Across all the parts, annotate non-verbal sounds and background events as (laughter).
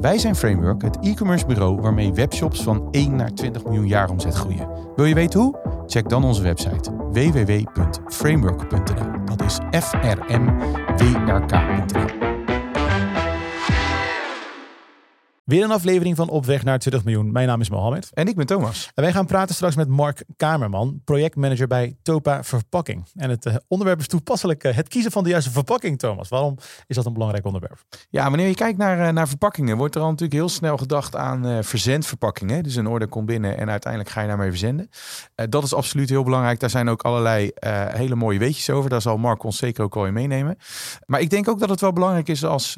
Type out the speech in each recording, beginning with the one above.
Wij zijn Framework, het e-commerce bureau waarmee webshops van 1 naar 20 miljoen jaar omzet groeien. Wil je weten hoe? Check dan onze website www.framework.nl. Dat is f r m w r k.nl. Weer een aflevering van Op weg naar 20 miljoen. Mijn naam is Mohammed. En ik ben Thomas. En wij gaan praten straks met Mark Kamerman, projectmanager bij Topa Verpakking. En het eh, onderwerp is toepasselijk eh, het kiezen van de juiste verpakking, Thomas. Waarom is dat een belangrijk onderwerp? Ja, wanneer je kijkt naar, eh, naar verpakkingen, wordt er al natuurlijk heel snel gedacht aan verzendverpakkingen. Dus een order komt binnen en uiteindelijk ga je daarmee verzenden. Dat is absoluut heel belangrijk. Daar zijn ook allerlei hele mooie weetjes over. Daar zal Mark ons zeker ook wel in meenemen. Maar ik denk ook dat het wel belangrijk is als,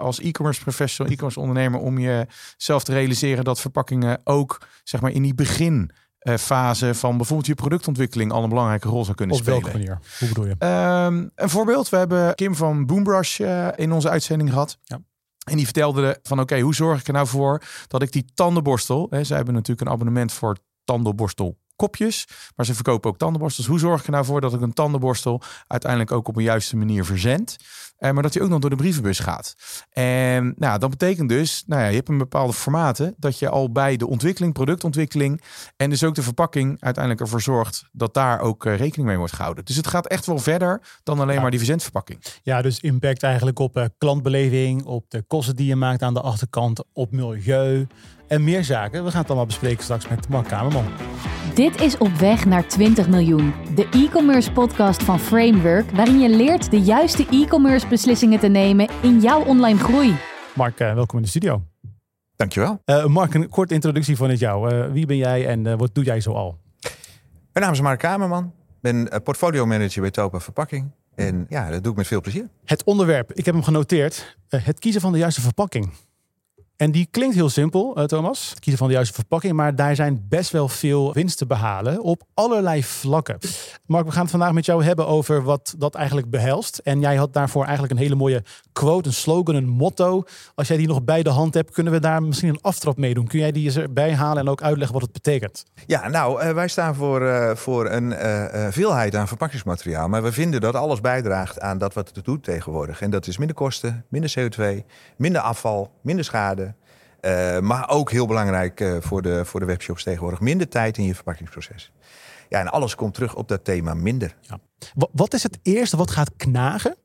als e-commerce professional, e-commerce ondernemer, om jezelf te realiseren dat verpakkingen ook zeg maar in die beginfase van bijvoorbeeld je productontwikkeling al een belangrijke rol zou kunnen Op spelen. welke manier? Hoe bedoel je? Ehm, een voorbeeld, we hebben Kim van Boombrush eh, in onze uitzending gehad. Ja. En die vertelde de- van oké, hoe zorg ik er nou voor dat ik die tandenborstel, hè, zij hebben natuurlijk een abonnement voor tandenborstel kopjes, maar ze verkopen ook tandenborstels. Hoe zorg ik er nou voor dat ik een tandenborstel uiteindelijk ook op een juiste manier verzend, maar dat die ook nog door de brievenbus gaat. En nou, dat betekent dus, nou ja, je hebt een bepaalde formaten dat je al bij de ontwikkeling, productontwikkeling en dus ook de verpakking uiteindelijk ervoor zorgt dat daar ook eh, rekening mee wordt gehouden. Dus het gaat echt wel verder dan alleen Ja. maar die verzendverpakking. Ja, dus impact eigenlijk op eh, klantbeleving, op de kosten die je maakt aan de achterkant, op milieu en meer zaken. We gaan het allemaal bespreken straks met Mark Kamerman. Dit is Op weg naar 20 miljoen, de e-commerce podcast van Framework, waarin je leert de juiste e-commerce beslissingen te nemen in jouw online groei. Mark, eh, welkom in de studio. Dankjewel. Eh Mark, een korte introductie van het jou. Eh, wie ben jij en eh, wat doe jij zoal? Mijn naam is Mark Kamerman. Ik ben portfolio manager bij Topa Verpakking. En ja, dat doe ik met veel plezier. Het onderwerp, ik heb hem genoteerd. het kiezen van de juiste verpakking. En die klinkt heel simpel, eh, Thomas. Kiezen van de juiste verpakking. Maar daar zijn best wel veel winst te behalen op allerlei vlakken. Mark, we gaan het vandaag met jou hebben over wat dat eigenlijk behelst. En jij had daarvoor eigenlijk een hele mooie quote, een slogan, een motto. Als jij die nog bij de hand hebt, kunnen we daar misschien een aftrap mee doen. Kun jij die erbij halen en ook uitleggen wat het betekent? Ja, nou, eh, wij staan voor, eh, voor een veelheid aan verpakkingsmateriaal. Maar we vinden dat alles bijdraagt aan dat wat het doet tegenwoordig. En dat is minder kosten, minder CO2, minder afval, minder schade. Eh, maar ook heel belangrijk eh, voor, de, voor de webshops tegenwoordig, minder tijd in je verpakkingsproces. Ja, en alles komt terug op dat thema minder. Wa- Wat is het eerste wat gaat knagen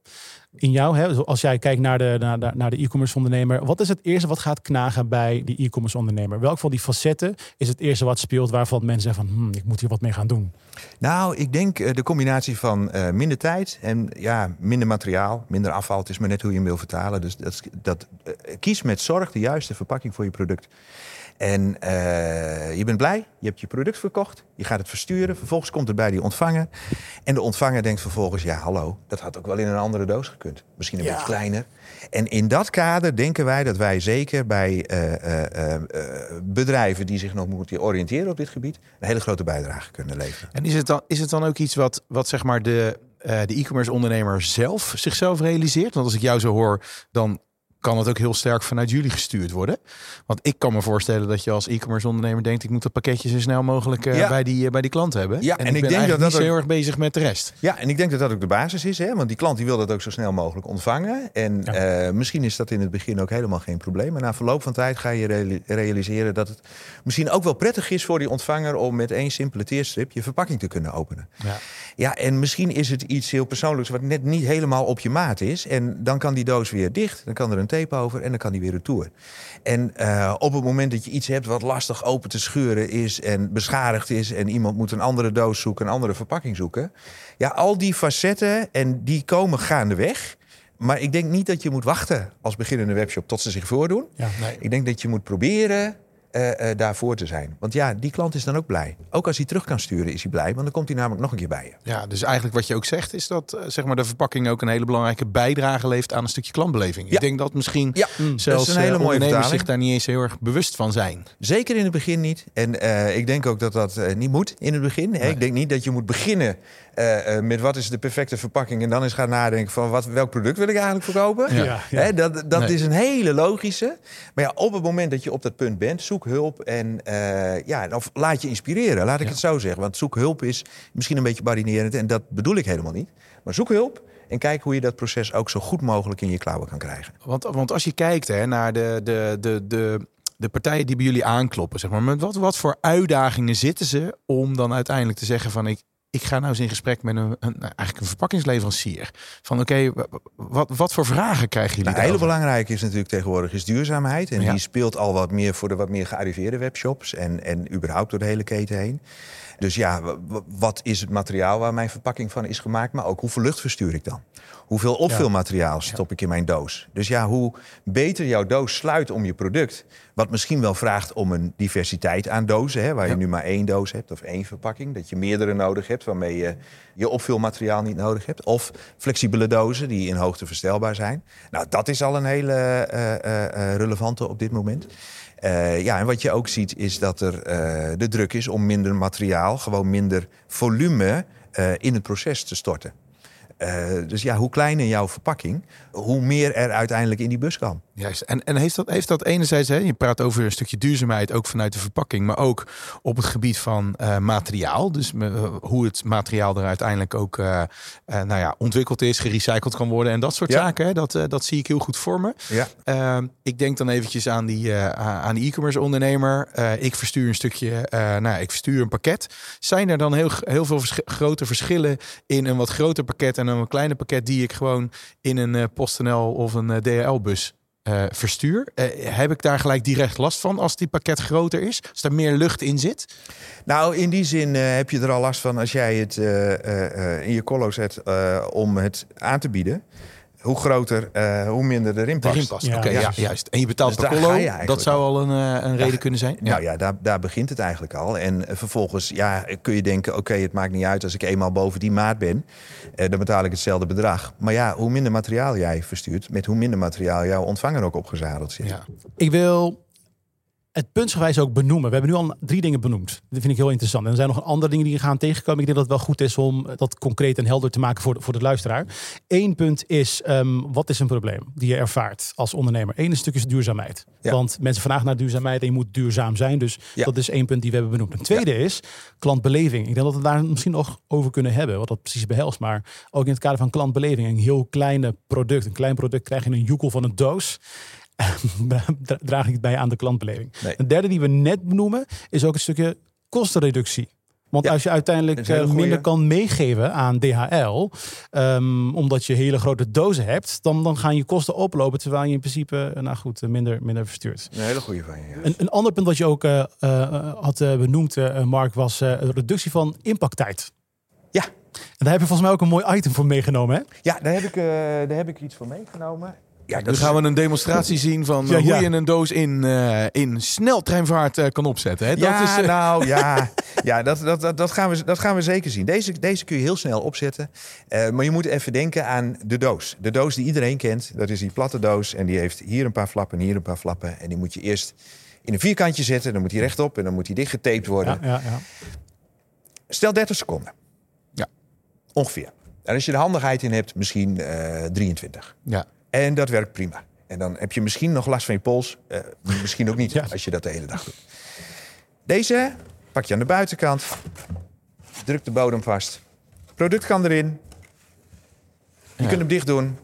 in jou? Hè? Als jij kijkt naar de, naar, e-commerce ondernemer. Wat is het eerste wat gaat knagen bij die e-commerce ondernemer? Welk van die facetten is het eerste wat speelt waarvan mensen zeggen van hmm, ik moet hier wat mee gaan doen? Nou, ik denk eh, de combinatie van eh, minder tijd en ja, minder materiaal, minder afval. Het is maar net hoe je hem wil vertalen. Dus dat, dat, eh, kies met zorg de juiste verpakking voor je product. En eh, je bent blij, je hebt je product verkocht, je gaat het versturen. Vervolgens komt het bij die ontvanger. En de ontvanger denkt vervolgens, ja hallo, dat had ook wel in een andere doos gekund. Misschien een Ja. beetje kleiner. En in dat kader denken wij dat wij zeker bij eh, eh, bedrijven die zich nog moeten oriënteren op dit gebied... een hele grote bijdrage kunnen leveren. En is het dan, is het dan ook iets wat, wat zeg maar de, de e-commerce ondernemer zelf zichzelf realiseert? Want als ik jou zo hoor, dan kan het ook heel sterk vanuit jullie gestuurd worden. Want ik kan me voorstellen dat je als e-commerce ondernemer denkt... ik moet dat pakketje zo snel mogelijk eh, Ja. bij, die, eh, bij die klant hebben. Ja, en, en ik, denk dat dat ook- heel erg bezig met de rest. Ja, en ik denk dat dat ook de basis is. Hè? Want die klant die wil dat ook zo snel mogelijk ontvangen. En Ja. eh, misschien is dat in het begin ook helemaal geen probleem. Maar na verloop van tijd ga je reali- realiseren dat het misschien ook wel prettig is voor die ontvanger... om met één simpele teerstrip je verpakking te kunnen openen. Ja. Ja, en misschien is het iets heel persoonlijks wat net niet helemaal op je maat is. En dan kan die doos weer dicht, dan kan er een tape over en dan kan die weer retour. En eh, op het moment dat je iets hebt wat lastig open te scheuren is en beschadigd is... en iemand moet een andere doos zoeken, een andere verpakking zoeken... ja, al die facetten en die komen gaandeweg... Maar ik denk niet dat je moet wachten als beginnende webshop tot ze zich voordoen. Ja, nee. Ik denk dat je moet proberen eh, eh, daarvoor te zijn. Want ja, die klant is dan ook blij. Ook als hij terug kan sturen, is hij blij. Want dan komt hij namelijk nog een keer bij je. Ja, dus eigenlijk wat je ook zegt is dat eh, zeg maar, de verpakking ook een hele belangrijke bijdrage levert aan een stukje klantbeleving. Ja. Ik denk dat misschien Ja, zelfs dat is een hele mooie ondernemers zich daar niet eens heel erg bewust van zijn. Zeker in het begin niet. En ik denk ook dat dat niet moet in het begin. Hè. Ik denk niet dat je moet beginnen eh, eh, met wat is de perfecte verpakking... en dan eens gaan nadenken van wat, welk product wil ik eigenlijk verkopen. Ja, ja. Hè, dat dat Nee. is een hele logische. Maar ja, op het moment dat je op dat punt bent, zoek hulp en eh, ja, of laat je inspireren. Laat ik het zo zeggen. Want zoek hulp is misschien een beetje barinerend en dat bedoel ik helemaal niet. Maar zoek hulp en kijk hoe je dat proces ook zo goed mogelijk in je klauwen kan krijgen. Want, want als je kijkt hè, naar de, de, de, de, de partijen die bij jullie aankloppen, zeg maar, met wat, wat voor uitdagingen zitten ze om dan uiteindelijk te zeggen van ik, ik ga nou eens in gesprek met een, een eigenlijk een verpakkingsleverancier. Van oké, wa- wat, wat voor vragen krijgen jullie? Nou, een hele belangrijke is natuurlijk tegenwoordig is duurzaamheid. En Ja. die speelt al wat meer voor de wat meer gearriveerde webshops. En, en überhaupt door de hele keten heen. Dus ja, wat is het materiaal waar mijn verpakking van is gemaakt? Maar ook hoeveel lucht verstuur ik dan? Hoeveel opvulmateriaal stop ik in mijn doos? Dus ja, hoe beter jouw doos sluit om je product... wat misschien wel vraagt om een diversiteit aan dozen... Hè, waar je nu maar één doos hebt of één verpakking... dat je meerdere nodig hebt waarmee je je opvulmateriaal niet nodig hebt... of flexibele dozen die in hoogte verstelbaar zijn. Nou, dat is al een hele eh, eh, eh, relevante op dit moment. Eh, ja, en wat je ook ziet is dat er eh, de druk is om minder materiaal, gewoon minder volume eh, in het proces te storten. Eh, dus ja, hoe kleiner jouw verpakking, hoe meer er uiteindelijk in die bus kan. Juist. En, en heeft, dat, heeft dat enerzijds, hè, je praat over een stukje duurzaamheid, ook vanuit de verpakking, maar ook op het gebied van eh, materiaal. Dus eh, hoe het materiaal er uiteindelijk ook nou ja, ontwikkeld is, gerecycled kan worden en dat soort Ja. zaken. Hè, dat, dat zie ik heel goed voor me. Ja. Ehm, ik denk dan eventjes aan die, aan die e-commerce ondernemer. Ik verstuur een stukje, nou, ik verstuur een pakket. Zijn er dan heel, heel veel vers- grote verschillen in een wat groter pakket en een wat kleiner pakket die ik gewoon in een eh, PostNL of een eh, DHL-bus eh, verstuur? Heb ik daar gelijk direct last van als die pakket groter is? Als er meer lucht in zit? Nou, in die zin heb je er al last van als jij het in je collo zet om het aan te bieden. Hoe groter, eh, hoe minder erin past. Erin past. Ja, Oké, ja, ja. juist. En je betaalt Dus per Dat zou al. een, eh, een reden kunnen zijn. Nou ja, daar, daar begint het eigenlijk al. En eh, vervolgens ja, kun je denken, oké, het maakt niet uit als ik eenmaal boven die maat ben. eh, dan betaal ik hetzelfde bedrag. Maar ja, hoe minder materiaal jij verstuurt, met hoe minder materiaal jouw ontvanger ook opgezadeld zit. Ja. Ik wil het puntsgewijs ook benoemen. We hebben nu al drie dingen benoemd. Dat vind ik heel interessant. En er zijn nog andere dingen die gaan tegenkomen. Ik denk dat het wel goed is om dat concreet en helder te maken voor de, voor de luisteraar. Eén punt is, ehm, wat is een probleem die je ervaart als ondernemer? Eén stuk is duurzaamheid. Ja. Want mensen vragen naar duurzaamheid en je moet duurzaam zijn. Dus Ja. dat is één punt die we hebben benoemd. Een tweede is klantbeleving. Ik denk dat we daar misschien nog over kunnen hebben. Wat dat precies behelst. Maar ook in het kader van klantbeleving. Een heel kleine product. Een klein product krijg je in een joekel van een doos. (laughs) Dra- draag ik bij aan de klantbeleving. Nee. Een derde die we net benoemen is ook een stukje kostenreductie. Want Ja, als je uiteindelijk eh, minder goeie. kan meegeven aan DHL, ehm, omdat je hele grote dozen hebt, dan, dan gaan je kosten oplopen, terwijl je in principe, eh, nou goed, eh, minder, minder verstuurt. Een hele goede van je. ja. Een, een ander punt wat je ook had benoemd, Mark, was de reductie van impacttijd. Ja. En daar heb je volgens mij ook een mooi item voor meegenomen, hè? Ja, daar heb ik, daar heb ik iets van meegenomen. Ja, Dan is- gaan we een demonstratie zien van eh, Ja, hoe ja. je een doos in, eh, in sneltreinvaart eh, kan opzetten. Hè? Dat ja, is, nou ja, (laughs) ja dat, dat, dat, dat, gaan we, dat gaan we zeker zien. Deze, deze kun je heel snel opzetten. Maar je moet even denken aan de doos. De doos die iedereen kent, dat is die platte doos. En die heeft hier een paar flappen en hier een paar flappen. En die moet je eerst in een vierkantje zetten. Dan moet die rechtop en dan moet die dichtgetaped worden. Ja, ja, ja. Stel 30 seconden. Ja. Ongeveer. En als je de handigheid in hebt, misschien eh 23. ja. En dat werkt prima. En dan heb je misschien nog last van je pols. Eh, misschien ook niet, (laughs) Ja. als je dat de hele dag doet. Deze pak je aan de buitenkant. Druk de bodem vast. Product kan erin. Je Ja. kunt hem dicht doen.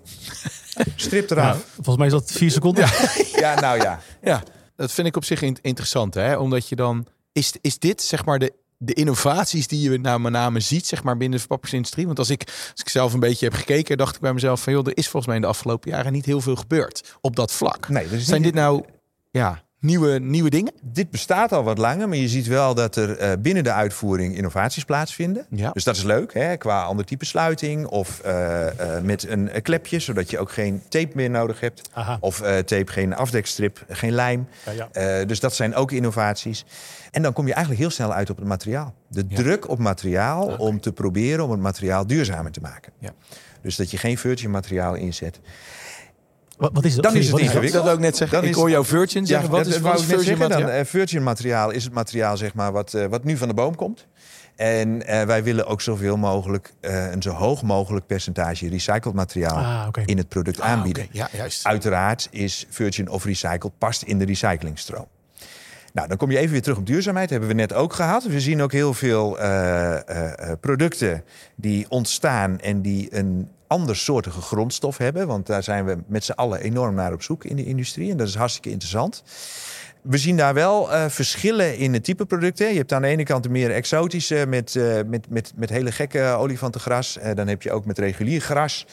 Strip Nou, eraf. volgens mij is dat vier seconden. (laughs) Ja, nou ja. Ja, dat vind ik op zich in- interessant. Hè? Omdat je dan... Is, is dit zeg maar de, de innovaties die je nou met name ziet zeg maar, binnen de verpakkingsindustrie? Want als ik, als ik zelf een beetje heb gekeken, dacht ik bij mezelf van... joh, er is volgens mij in de afgelopen jaren niet heel veel gebeurd op dat vlak. Nee, is Zijn dit nou ja, nieuwe, nieuwe dingen? Dit bestaat al wat langer, maar je ziet wel dat er eh, binnen de uitvoering innovaties plaatsvinden. Ja. Dus dat is leuk, hè? qua ander type sluiting of eh, eh, met een klepje, zodat je ook geen tape meer nodig hebt. Aha. Of tape, geen afdekstrip, geen lijm. Ja, ja. Dus dat zijn ook innovaties. En dan kom je eigenlijk heel snel uit op het materiaal. De druk op materiaal om te proberen om het materiaal duurzamer te maken. Ja. Dus dat je geen virgin materiaal inzet. Wat, wat is dat? Dan is het wat Ik ingewikkeld. wilde ook net zeggen, Dan ik is- hoor jou Virgin zeggen. wat dat- is, dat wat is Virgin zeggen. materiaal? Dan, eh, virgin materiaal is het materiaal zeg maar, wat, eh, wat nu van de boom komt. En eh, wij willen ook zoveel mogelijk, eh, een zo hoog mogelijk percentage recycled materiaal Ah, in het product Ah, aanbieden. oké. Ja, juist. Uiteraard is virgin of recycled past in de recyclingstroom. Nou, dan kom je even weer terug op duurzaamheid. Dat hebben we net ook gehad. We zien ook heel veel eh, eh, eh, producten die ontstaan en die een andersoortige grondstof hebben. Want daar zijn we met z'n allen enorm naar op zoek in de industrie. En dat is hartstikke interessant. We zien daar wel verschillen in het type producten. Je hebt aan de ene kant de meer exotische met, met, met, met hele gekke olifantengras. Dan heb je ook met regulier gras.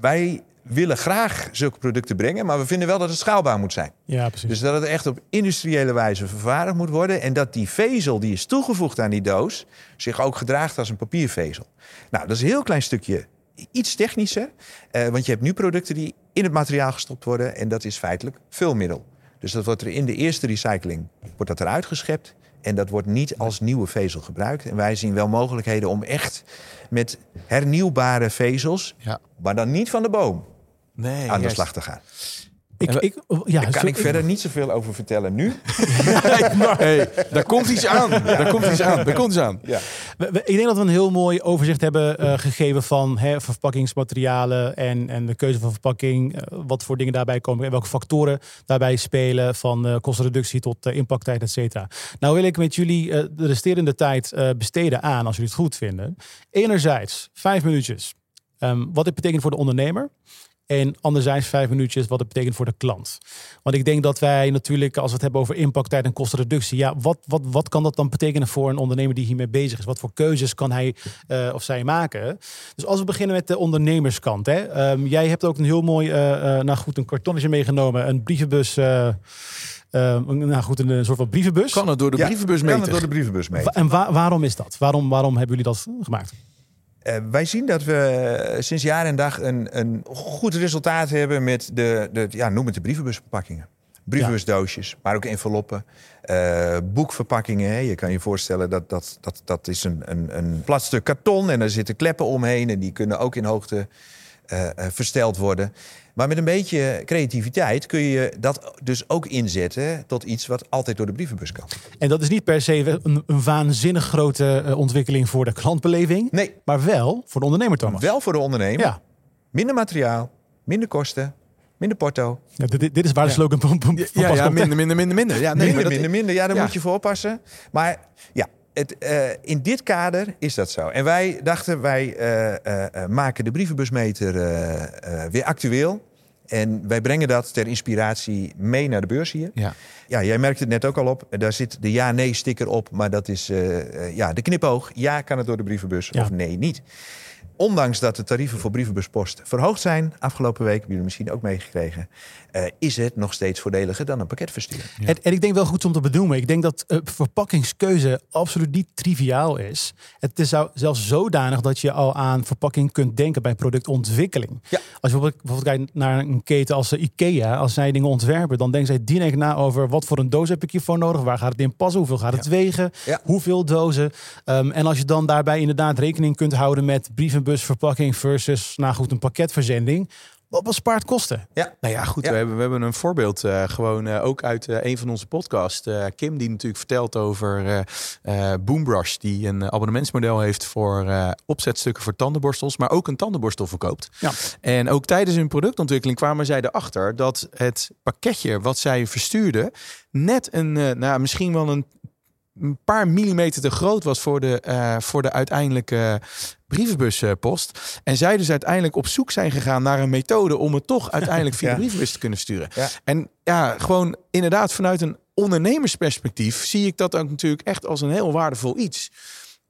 Wij willen graag zulke producten brengen, maar we vinden wel dat het schaalbaar moet zijn. Ja, precies. Dus dat het echt op industriële wijze vervaardigd moet worden. En dat die vezel die is toegevoegd aan die doos zich ook gedraagt als een papiervezel. Nou, dat is een heel klein stukje iets technischer. eh, want je hebt nu producten die in het materiaal gestopt worden. En dat is feitelijk vulmiddel. Dus dat wordt er in de eerste recycling wordt dat eruit geschept. En dat wordt niet als nieuwe vezel gebruikt. En wij zien wel mogelijkheden om echt met hernieuwbare vezels, Ja. maar dan niet van de boom, Nee, aan de slag te gaan. ik, ik, ja, Daar kan zo- ik verder niet zoveel over vertellen nu. (laughs) Hey, daar komt iets aan. Daar komt iets aan. Daar komt iets aan. Ja. We- we- ik denk dat we een heel mooi overzicht hebben eh, gegeven van hè, verpakkingsmaterialen en, en de keuze van verpakking. eh, wat voor dingen daarbij komen en welke factoren daarbij spelen. Van eh, kostenreductie tot impacttijd, et cetera. Nou wil ik met jullie de resterende tijd eh, besteden aan, als jullie het goed vinden. Enerzijds, vijf minuutjes. Ehm, wat dit betekent voor de ondernemer. En anderzijds vijf minuutjes wat het betekent voor de klant. Want ik denk dat wij natuurlijk, als we het hebben over impacttijd en kostenreductie, ja, wat, wat, wat kan dat dan betekenen voor een ondernemer die hiermee bezig is? Wat voor keuzes kan hij eh, of zij maken? Dus als we beginnen met de ondernemerskant, hè, Ehm, jij hebt ook een heel mooi, eh, eh, nou goed, een kartonnetje meegenomen, een brievenbus. eh, eh, een- nou goed, een, soort van brievenbus. Kan het door de Ja, brievenbus kan het meten? door de brievenbus mee. En wa- waarom is dat? Waarom, waarom hebben jullie dat gemaakt? Eh, wij zien dat we sinds jaar en dag een, een goed resultaat hebben met de, de ja, noem het de brievenbusverpakkingen. Brievenbusdoosjes, maar ook enveloppen, eh, boekverpakkingen. Hè. Je kan je voorstellen dat dat, dat, dat is een, een, een plat stuk karton en daar zitten kleppen omheen en die kunnen ook in hoogte eh, eh, versteld worden. Maar met een beetje creativiteit kun je dat dus ook inzetten tot iets wat altijd door de brievenbus kan. En dat is niet per se een, een waanzinnig grote eh, ontwikkeling voor de klantbeleving, Nee, maar wel voor de ondernemer, Thomas. wel voor de ondernemer. Ja. Minder materiaal, minder kosten, minder porto. Ja, dit, dit is waar de Ja. slogan van, van Ja, van ja, pas ja, minder, minder, minder, minder. Ja, nee, minder, maar dat- minder, minder. Ja, daar ja. moet je voor oppassen. Maar ja, het, eh, in dit kader is dat zo. En wij dachten, wij eh, eh, maken de brievenbusmeter weer actueel. En wij brengen dat ter inspiratie mee naar de beurs hier. Ja. Ja, jij merkte het net ook al op. Daar zit de ja-nee-sticker op. Maar dat is ja, de knipoog. Ja, kan het door de brievenbus Ja. of nee, niet. Ondanks dat de tarieven voor brievenbuspost verhoogd zijn afgelopen week, hebben jullie misschien ook meegekregen, eh, is het nog steeds voordeliger dan een pakketverstuur. Ja. En, en ik denk wel goed om te benoemen. Ik denk dat eh, verpakkingskeuze absoluut niet triviaal is. Het is zelfs zodanig dat je al aan verpakking kunt denken bij productontwikkeling. Ja. Als je bijvoorbeeld, bijvoorbeeld kijkt naar een keten als eh, IKEA, als zij dingen ontwerpen, dan denken zij direct na over wat voor een doos heb ik hiervoor nodig, waar gaat het in passen, hoeveel gaat het wegen, Ja. hoeveel dozen. Ehm, en als je dan daarbij inderdaad rekening kunt houden met brievenbusverpakking versus, nou goed, een pakketverzending, wat bespaart kosten? Nou ja, goed. Ja. We, hebben, we hebben een voorbeeld eh, gewoon eh, ook uit eh, een van onze podcasts. Kim, die natuurlijk vertelt over Boombrush, die een abonnementsmodel heeft voor opzetstukken voor tandenborstels, maar ook een tandenborstel verkoopt. Ja. En ook tijdens hun productontwikkeling kwamen zij erachter dat het pakketje wat zij verstuurden net een, nou, misschien wel een een paar millimeter te groot was voor de, eh, voor de uiteindelijke brievenbuspost. En zij dus uiteindelijk op zoek zijn gegaan naar een methode om het toch uiteindelijk (laughs) via Ja. de brievenbus te kunnen sturen. Ja. En ja, gewoon inderdaad vanuit een ondernemersperspectief zie ik dat ook natuurlijk echt als een heel waardevol iets.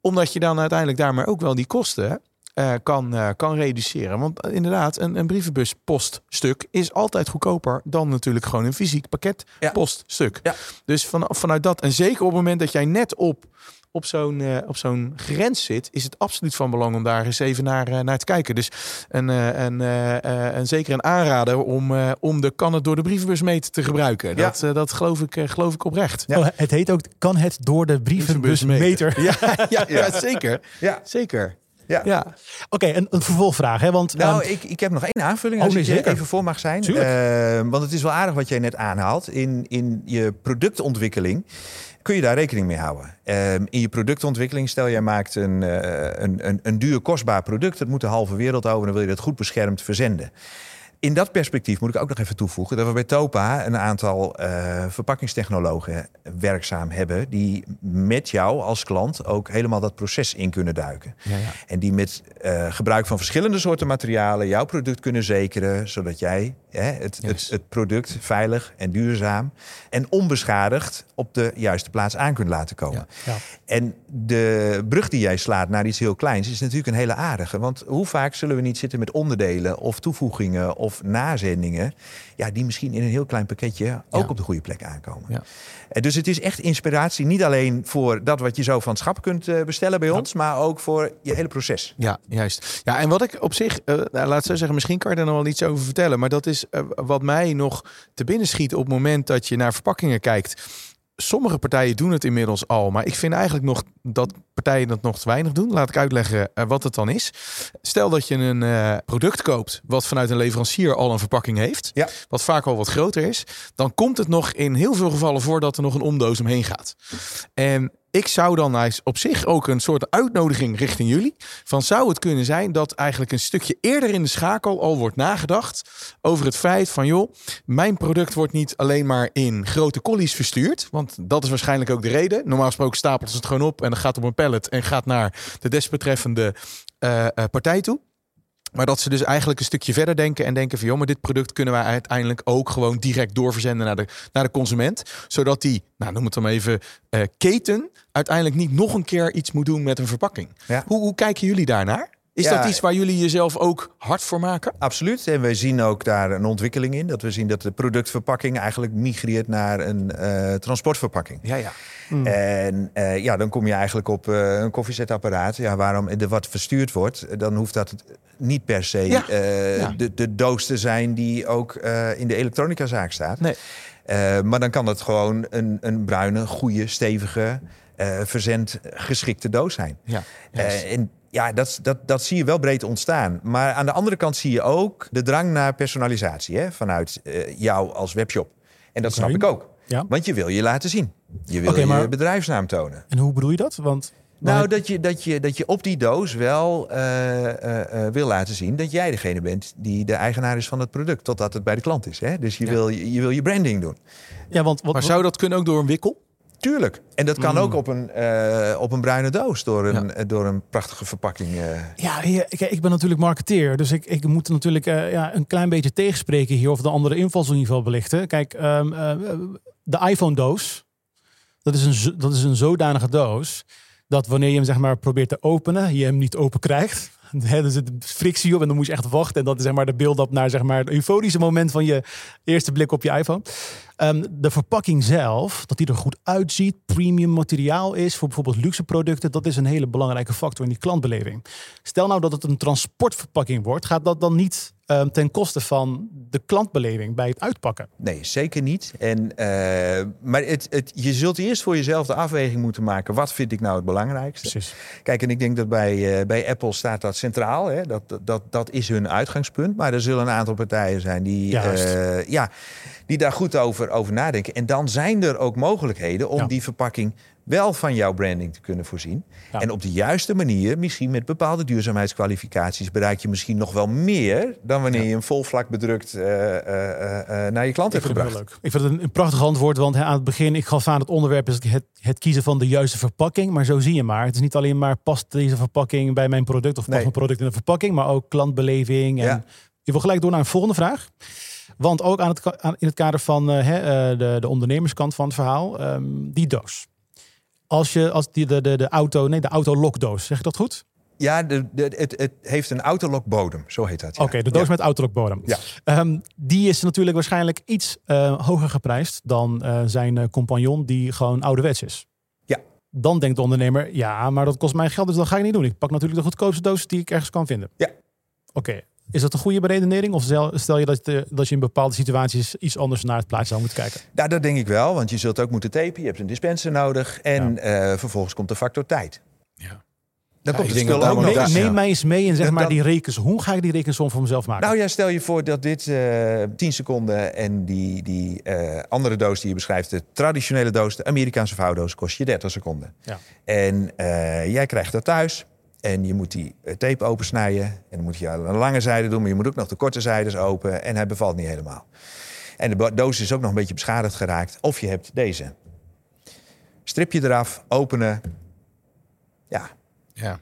Omdat je dan uiteindelijk daarmee ook wel die kosten eh, kan, eh, kan reduceren. Want eh, inderdaad, een, een brievenbuspoststuk is altijd goedkoper dan natuurlijk gewoon een fysiek pakket Ja. poststuk. Ja. Dus van, vanuit dat, en zeker op het moment dat jij net op, op zo'n op zo'n grens zit, is het absoluut van belang om daar eens even naar, eh, naar te kijken. Dus een, eh, een, eh, eh, een, zeker een aanrader om, eh, om de kan het door de brievenbusmeter te gebruiken. Ja. Dat, eh, dat geloof, ik, geloof ik oprecht. Ja. Oh, het heet ook, kan het door de brievenbusmeter? Ja, (laughs) ja, ja, Ja. zeker. Ja. Zeker. Ja. Ja. Oké, een, een vervolgvraag. Hè? Want Nou, ehm, ik, ik heb nog één aanvulling, Oh, als nee, ik zeker. even voor mag zijn. Eh, want het is wel aardig wat jij net aanhaalt. In, in je productontwikkeling kun je daar rekening mee houden. Ehm, in je productontwikkeling, stel jij maakt een, eh, een, een, een duur kostbaar product. Dat moet de halve wereld over, dan wil je dat goed beschermd verzenden. In dat perspectief moet ik ook nog even toevoegen dat we bij Topa een aantal eh, verpakkingstechnologen werkzaam hebben. die met jou als klant ook helemaal dat proces in kunnen duiken. Ja, ja. En die met eh, gebruik van verschillende soorten materialen jouw product kunnen zekeren, zodat jij hè, het, het product veilig en duurzaam en onbeschadigd op de juiste plaats aan kunt laten komen. Ja. En de brug die jij slaat naar iets heel kleins is natuurlijk een hele aardige. Want hoe vaak zullen we niet zitten met onderdelen of toevoegingen of nazendingen, ja, die misschien in een heel klein pakketje ook Ja. op de goede plek aankomen. Ja. En dus het is echt inspiratie, niet alleen voor dat wat je zo van het schap kunt eh, bestellen bij ons, maar ook voor je hele proces. Ja, juist. Ja, en wat ik op zich, eh, nou, laat zo zeggen, misschien kan je er nog wel iets over vertellen. Maar dat is eh, wat mij nog te binnen schiet op het moment dat je naar verpakkingen kijkt. Sommige partijen doen het inmiddels al, maar ik vind eigenlijk nog dat partijen dat nog te weinig doen. Laat ik uitleggen eh, wat het dan is. Stel dat je een eh, product koopt wat vanuit een leverancier al een verpakking heeft, Ja. wat vaak al wat groter is, dan komt het nog in heel veel gevallen voor dat er nog een omdoos omheen gaat. En ik zou dan op zich ook een soort uitnodiging richting jullie. Van zou het kunnen zijn dat eigenlijk een stukje eerder in de schakel al wordt nagedacht over het feit van joh, mijn product wordt niet alleen maar in grote collies verstuurd. Want dat is waarschijnlijk ook de reden. Normaal gesproken stapelt ze het gewoon op en dan gaat op een pallet en gaat naar de desbetreffende eh, eh, partij toe. Maar dat ze dus eigenlijk een stukje verder denken en denken van joh, maar dit product kunnen wij uiteindelijk ook gewoon direct doorverzenden naar de, naar de consument. Zodat die, nou noem het dan even, eh, keten uiteindelijk niet nog een keer iets moet doen met een verpakking. Ja. Hoe, hoe kijken jullie daarnaar? Is Ja. dat iets waar jullie jezelf ook hard voor maken? Absoluut. En wij zien ook daar een ontwikkeling in. Dat we zien dat de productverpakking eigenlijk migreert naar een eh, transportverpakking. Ja, ja. En eh, ja, dan kom je eigenlijk op eh, een koffiezetapparaat. Ja, waarom er wat verstuurd wordt, dan hoeft dat niet per se Ja. eh, Ja. de, de doos te zijn die ook eh, in de elektronicazaak staat. Nee. Eh, maar dan kan dat gewoon een, een bruine, goede, stevige, eh verzendgeschikte doos zijn. Ja. Eh, en ja, dat, dat, dat zie je wel breed ontstaan. Maar aan de andere kant zie je ook de drang naar personalisatie hè, vanuit eh, jou als webshop. En dat snap ik ook. Ja. Want je wil je laten zien. Je wil maar- je bedrijfsnaam tonen. En hoe bedoel je dat? Want Nou, dat je, dat, je, dat je op die doos wel eh, eh, eh, wil laten zien dat jij degene bent die de eigenaar is van het product, totdat het bij de klant is. Hè? Dus je, Ja. wil, je, je wil je branding doen. ja, want wat, Maar zou dat kunnen ook door een wikkel? Tuurlijk. En dat kan Mm. ook op een, eh, op een bruine doos door een, eh, door een prachtige verpakking. eh. Ja, kijk, ik ben natuurlijk marketeer, dus ik, ik moet natuurlijk ja, een klein beetje tegenspreken hier of de andere invalsniveau belichten. Kijk, ehm, eh, de iPhone-doos, dat, is een dat is een zodanige doos dat wanneer je hem zeg maar probeert te openen, je hem niet open krijgt. (laughs) Hè, er zit frictie op en dan moet je echt wachten. En dat is zeg maar de build-up naar zeg maar, het euforische moment van je eerste blik op je iPhone. Ehm, de verpakking zelf, dat die er goed uitziet, premium materiaal is voor bijvoorbeeld luxe producten, dat is een hele belangrijke factor in die klantbeleving. Stel nou dat het een transportverpakking wordt, gaat dat dan niet ehm, ten koste van de klantbeleving bij het uitpakken? Nee, zeker niet. En, eh, maar het, het, je zult eerst voor jezelf de afweging moeten maken. Wat vind ik nou het belangrijkste? Precies. Kijk, en ik denk dat bij, eh, bij Apple staat dat centraal. Hè? Dat, dat, dat is hun uitgangspunt. Maar er zullen een aantal partijen zijn die, Juist. eh, ja, die daar goed over, over nadenken. En dan zijn er ook mogelijkheden om Ja. die verpakking wel van jouw branding te kunnen voorzien. Ja. En op de juiste manier, misschien met bepaalde duurzaamheidskwalificaties, bereik je misschien nog wel meer dan wanneer je een vol vlak bedrukt eh, eh, eh, naar je klant hebt het gebracht. leuk. Ik vind het een, een prachtig antwoord, want aan het begin, ik gaf aan het onderwerp is het, het kiezen van de juiste verpakking. Maar zo zie je maar. Het is niet alleen maar past deze verpakking bij mijn product of past Nee. mijn product in de verpakking, maar ook klantbeleving. En Ja. je wil gelijk door naar een volgende vraag. Want ook aan het, aan, in het kader van eh, hè, eh, de, de ondernemerskant van het verhaal, ehm, die doos. Als je als die, de, de, de auto, nee, de autolokdoos, zeg ik dat goed? Ja, de, de, het, het heeft een autolock bodem, zo heet dat. ja. Oké, de doos Ja. met autolock bodem. Ja. Ehm, die is natuurlijk waarschijnlijk iets eh, hoger geprijsd dan zijn compagnon die gewoon ouderwets is. Ja. Dan denkt de ondernemer, ja, maar dat kost mij geld, dus dat ga ik niet doen. Ik pak natuurlijk de goedkoopste doos die ik ergens kan vinden. Ja. Oké, is dat een goede beredenering? Of stel, je dat, eh, dat je in bepaalde situaties iets anders naar het plaatje zou moeten kijken? Nou, dat denk ik wel, want je zult ook moeten tapen. Je hebt een dispenser nodig. En eh, vervolgens komt de factor tijd. Ja. Dan Ja, komt het spul ook nog. Neem, mij eens mee en zeg Dat- maar die rekens. Hoe ga ik die rekensom voor mezelf maken? Nou ja, stel je voor dat dit eh 10 seconden en die, die eh, andere doos die je beschrijft, de traditionele doos, de Amerikaanse vouwdoos, kost je 30 seconden. Ja. En eh, jij krijgt dat thuis en je moet die eh, tape opensnijden. En dan moet je een lange zijde doen, maar je moet ook nog de korte zijdes open en hij bevalt niet helemaal. En de doos is ook nog een beetje beschadigd geraakt. Of je hebt deze. Stripje eraf, openen. Ja, Ja.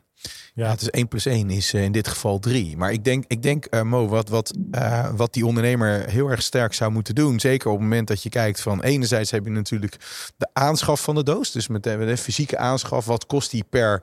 Ja. Het is 1 plus 1 is eh, in dit geval 3. Maar ik denk, ik denk eh, Mo, wat, wat, eh, wat die ondernemer heel erg sterk zou moeten doen. Zeker op het moment dat je kijkt van enerzijds heb je natuurlijk de aanschaf van de doos. Dus met de, fysieke aanschaf, wat kost die per,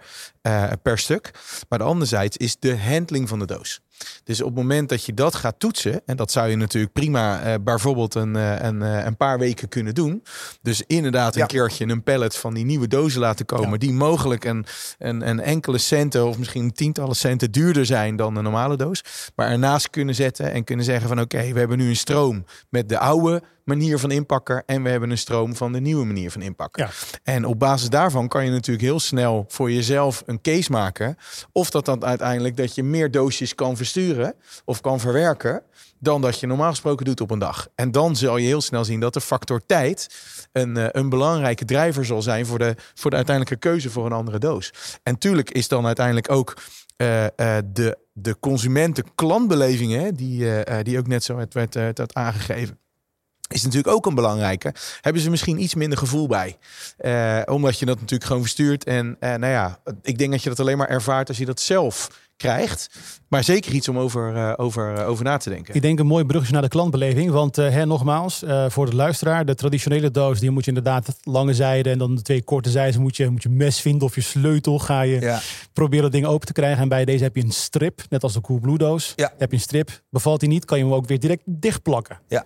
per stuk. Maar de anderzijds is de handling van de doos. Dus op het moment dat je dat gaat toetsen, en dat zou je natuurlijk prima eh, bijvoorbeeld een, eh, een, eh, een paar weken kunnen doen. Dus inderdaad een Ja. keertje een pallet van die nieuwe dozen laten komen, Ja. die mogelijk een, een, een enkele centen of misschien tientallen centen duurder zijn dan een normale doos. Maar ernaast kunnen zetten en kunnen zeggen van oké, we hebben nu een stroom met de oude manier van inpakken en we hebben een stroom van de nieuwe manier van inpakken. Ja. En op basis daarvan kan je natuurlijk heel snel voor jezelf een case maken. Of dat dan uiteindelijk dat je meer doosjes kan versturen of kan verwerken. Dan dat je normaal gesproken doet op een dag. En dan zal je heel snel zien dat de factor tijd een, eh, een belangrijke drijver zal zijn voor de, voor de uiteindelijke keuze voor een andere doos. En tuurlijk is dan uiteindelijk ook eh, eh, de, de consumenten-klantbeleving, hè, die, die ook net zo werd, werd, werd aangegeven is natuurlijk ook een belangrijke. Hebben ze misschien iets minder gevoel bij. Eh, omdat je dat natuurlijk gewoon verstuurt. En eh, nou ja, ik denk dat je dat alleen maar ervaart als je dat zelf krijgt. Maar zeker iets om over, eh, over, over na te denken. Ik denk een mooi brugje naar de klantbeleving. Want hè, nogmaals, voor de luisteraar, de traditionele doos, die moet je inderdaad lange zijde en dan de twee korte zijden moet je, moet je mes vinden of je sleutel. Ga je ja. proberen dat ding open te krijgen. En bij deze heb je een strip, net als de Coolblue doos. Ja. Heb je een strip, bevalt die niet, kan je hem ook weer direct dichtplakken. Ja.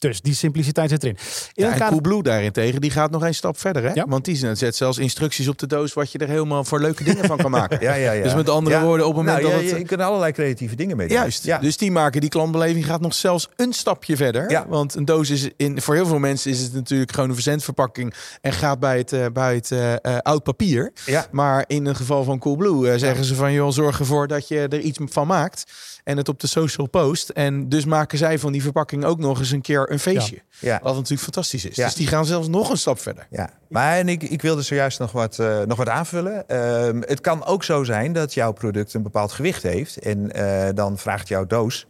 Dus die simpliciteit zit erin. In Ja, en kader- Coolblue daarentegen, die gaat nog een stap verder. Hè? Ja. Want die zet zelfs instructies op de doos... wat je er helemaal voor leuke dingen van kan maken. (laughs) Ja, ja, ja. Dus met andere Ja. woorden, op het moment nou, dat ja, het- Je kunt allerlei creatieve dingen mee doen. Juist. Ja. Dus die maken die klantbeleving gaat nog zelfs een stapje verder. Ja. Want een doos is in, voor heel veel mensen is het natuurlijk gewoon een verzendverpakking en gaat bij het, eh, bij het eh, eh, oud papier. Ja. Maar in het geval van Coolblue zeggen ze van joh, zorg ervoor dat je er iets van maakt en het op de social post. En dus maken zij van die verpakking ook nog eens een keer een feestje. Ja. Wat natuurlijk fantastisch is. Dus die gaan zelfs nog een stap verder. Ja, maar en ik, ik wilde zojuist nog wat, eh, nog wat aanvullen. Ehm, het kan ook zo zijn dat jouw product een bepaald gewicht heeft. En eh, dan vraagt jouw doos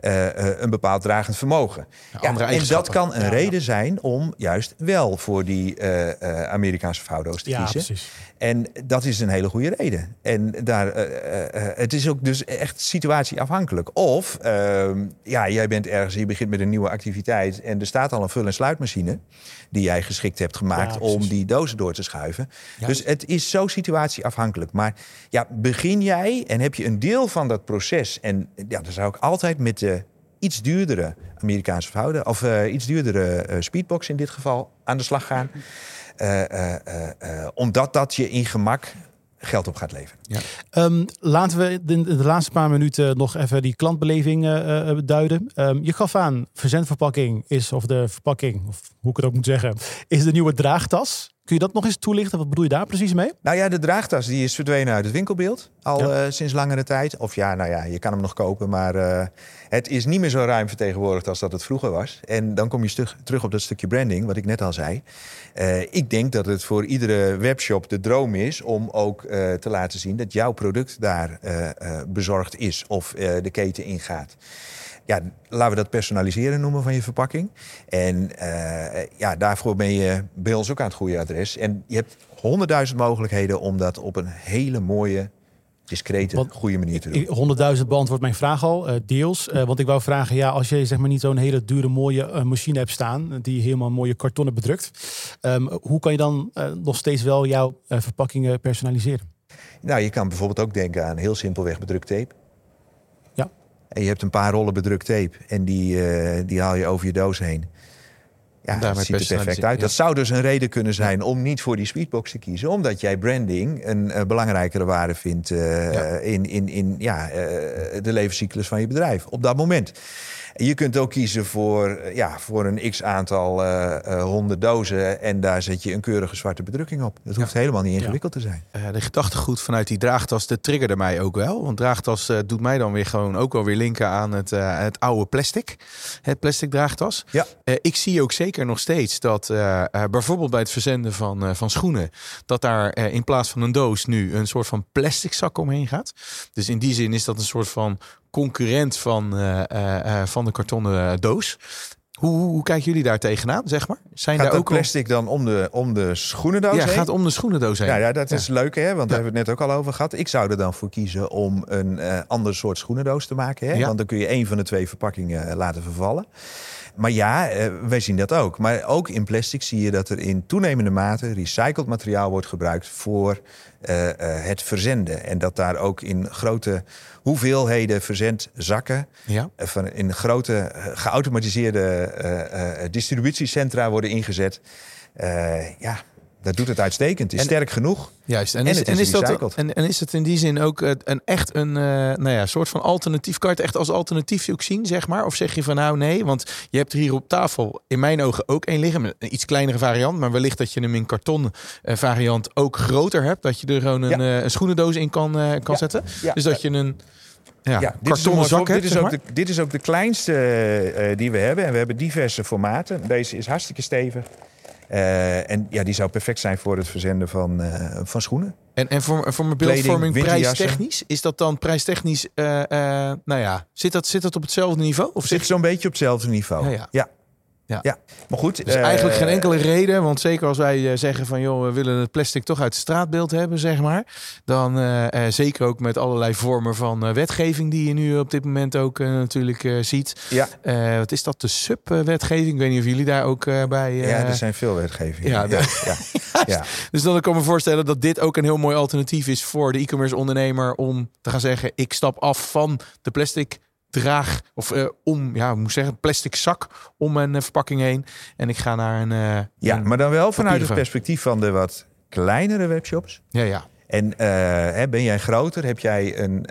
eh, een bepaald dragend vermogen. Ja, en dat kan een reden zijn om juist wel voor die Amerikaanse vouwdoos te Ja, kiezen. precies. En dat is een hele goede reden. En daar, het is ook dus echt situatieafhankelijk. Of ehm, ja, jij bent ergens, je begint met een nieuwe activiteit en er staat al een vul- en sluitmachine die jij geschikt hebt gemaakt Ja, om die dozen door te schuiven. Ja. Dus het is zo situatieafhankelijk. Maar ja, begin jij en heb je een deel van dat proces en ja, dan zou ik altijd met de iets duurdere Amerikaanse vouwde of eh, iets duurdere eh, speedbox in dit geval aan de slag gaan. Eh, omdat dat je in gemak geld op gaat leveren. Ehm, laten we de, de laatste paar minuten nog even die klantbeleving eh, duiden. Ehm, je gaf aan, verzendverpakking is, of de verpakking, of hoe ik het ook moet zeggen, is de nieuwe draagtas. Kun je dat nog eens toelichten? Wat bedoel je daar precies mee? Nou ja, de draagtas die is verdwenen uit het winkelbeeld al Ja. eh, sinds langere tijd. Of ja, nou ja, je kan hem nog kopen, maar eh, het is niet meer zo ruim vertegenwoordigd als dat het vroeger was. En dan kom je stug, terug op dat stukje branding, wat ik net al zei. Eh, ik denk dat het voor iedere webshop de droom is om ook te laten zien dat jouw product daar bezorgd is of de keten ingaat. Ja, laten we dat personaliseren noemen van je verpakking. En eh, ja, daarvoor ben je bij ons ook aan het goede adres. En je hebt honderdduizend mogelijkheden om dat op een hele mooie, discrete, Want goede manier te doen. Ik- 100.000 beantwoordt mijn vraag al, eh, deels. Eh, want ik wou vragen, ja, als je zeg maar niet zo'n hele dure mooie machine hebt staan, die helemaal mooie kartonnen bedrukt, ehm, hoe kan je dan nog steeds wel jouw verpakkingen personaliseren? Nou, je kan bijvoorbeeld ook denken aan heel simpelweg bedrukt tape. Ja. En je hebt een paar rollen bedrukt tape en die, eh, die haal je over je doos heen. Ja, dat ziet er perfect uit. ja. Dat zou dus een reden kunnen zijn om niet voor die sweetbox te kiezen. Omdat jij branding een eh, belangrijkere waarde vindt eh, Ja. in, in, in ja, de levenscyclus van je bedrijf op dat moment. Je kunt ook kiezen voor, eh, ja, voor een x aantal eh, honderd dozen en daar zet je een keurige zwarte bedrukking op. Dat hoeft helemaal niet ingewikkeld te zijn. De gedachtegoed vanuit die draagtas, dat triggerde mij ook wel. Want draagtas doet mij dan weer gewoon ook wel weer linken aan het, het oude plastic. Het plastic draagtas. Ja. Ik zie ook zeker nog steeds dat bijvoorbeeld bij het verzenden van, van schoenen, dat daar in plaats van een doos nu een soort van plastic zak omheen gaat. Dus in die zin is dat een soort van concurrent van, eh, eh, eh, van de kartonnen doos. Hoe, hoe, hoe kijken jullie daar tegenaan, zeg maar? Zijn Gaat daar ook plastic dan om de, om de schoenendoos Ja, heen? gaat om de schoenendoos heen. Ja, ja, dat Ja. is leuk, hè? Want daar hebben we het net ook al over gehad. Ik zou er dan voor kiezen om een eh, ander soort schoenendoos te maken. Hè? Ja. Want dan kun je één van de twee verpakkingen laten vervallen. Maar ja, eh, wij zien dat ook. Maar ook in plastic zie je dat er in toenemende mate recycled materiaal wordt gebruikt voor eh, eh, het verzenden. En dat daar ook in grote hoeveelheden verzendzakken Ja. van in grote geautomatiseerde distributiecentra worden ingezet. Ja, dat doet het uitstekend. Is En- sterk genoeg. Juist. En, En is, het en, is is dat, recycled. en, en is het in die zin ook eh, een echt een eh, nou ja, soort van alternatief? Het echt als alternatief ook zien, zeg maar? Of zeg je van nou nee, want je hebt er hier op tafel in mijn ogen ook één liggen. Een iets kleinere variant, maar wellicht dat je hem in karton eh, variant ook groter hebt. Dat je er gewoon een, Ja. een schoenendoos in kan, kan Ja. zetten. Dus dat je een ja, Ja, dit, is zak dit, is ook de, dit is ook de kleinste die we hebben. En we hebben diverse formaten. Deze is hartstikke stevig. Eh, en ja, die zou perfect zijn voor het verzenden van, eh, van schoenen. En, en voor, voor mijn beeldvorming prijstechnisch, is dat dan prijstechnisch, eh, nou ja, zit dat, zit dat op hetzelfde niveau? Of Zit zit zo'n beetje op hetzelfde niveau. Ja, ja. ja. Ja. Ja. Maar goed. Dus eh, eigenlijk geen enkele reden, want zeker als wij eh, zeggen van joh, we willen het plastic toch uit het straatbeeld hebben, zeg maar. Dan eh, eh, zeker ook met allerlei vormen van eh, wetgeving die je nu op dit moment ook eh, natuurlijk eh, ziet. Ja, Eh, wat is dat, de sub-wetgeving? Ik weet niet of jullie daar ook eh, bij... eh, ja, er zijn veel wetgevingen. ja, Ja, ja, (laughs) ja. Dus dan kan ik me voorstellen dat dit ook een heel mooi alternatief is voor de e-commerce ondernemer om te gaan zeggen, ik stap af van de plastic draag of eh, om, ja, hoe moet zeggen, plastic zak om een eh, verpakking heen en ik ga naar een... eh, ja, een- maar dan wel vanuit het perspectief van de wat kleinere webshops. ja, ja. En hè, ben jij groter? Heb jij een,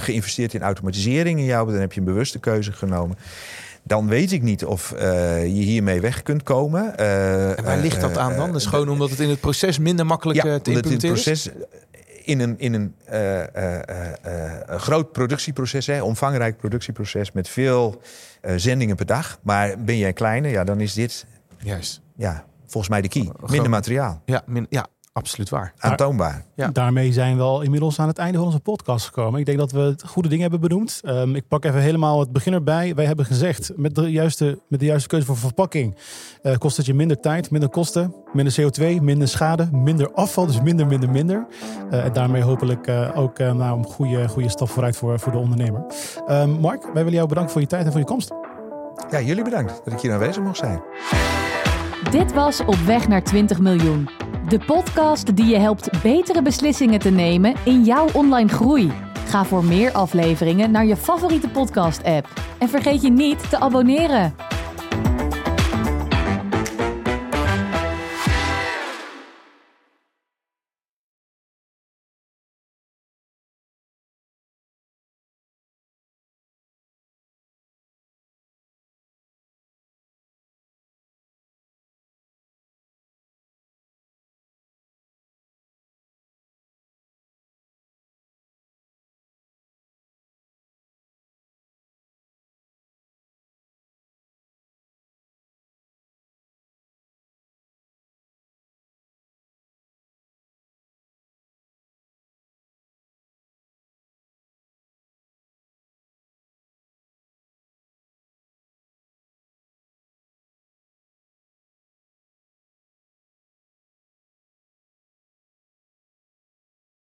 geïnvesteerd in automatisering in jou? Dan heb je een bewuste keuze genomen. Dan weet ik niet of je hiermee weg kunt komen. En waar ligt dat aan dan? Dus gewoon omdat het in het proces minder makkelijk ja, te in het implementeren is? proces in een, in een, eh, eh, eh, groot productieproces, hè, omvangrijk productieproces met veel zendingen per dag. Maar ben jij kleiner, ja, dan is dit Juist. ja, volgens mij de key. Minder materiaal, Ja, min- ja, absoluut waar. aantoonbaar. Ja. Daarmee zijn we al inmiddels aan het einde van onze podcast gekomen. Ik denk dat we goede dingen hebben benoemd. Ehm, ik pak even helemaal het begin erbij. Wij hebben gezegd, met de juiste, met de juiste keuze voor verpakking... eh, kost het je minder tijd, minder kosten, minder CO2, minder schade, minder afval. Dus minder, minder, minder. Eh, en daarmee hopelijk eh, ook eh, nou, een goede, goede stap vooruit voor, voor de ondernemer. Ehm, Mark, wij willen jou bedanken voor je tijd en voor je komst. Ja, jullie bedankt dat ik hier aanwezig mocht zijn. Dit was Op weg naar 20 miljoen. De podcast die je helpt betere beslissingen te nemen in jouw online groei. Ga voor meer afleveringen naar je favoriete podcast-app. En vergeet je niet te abonneren.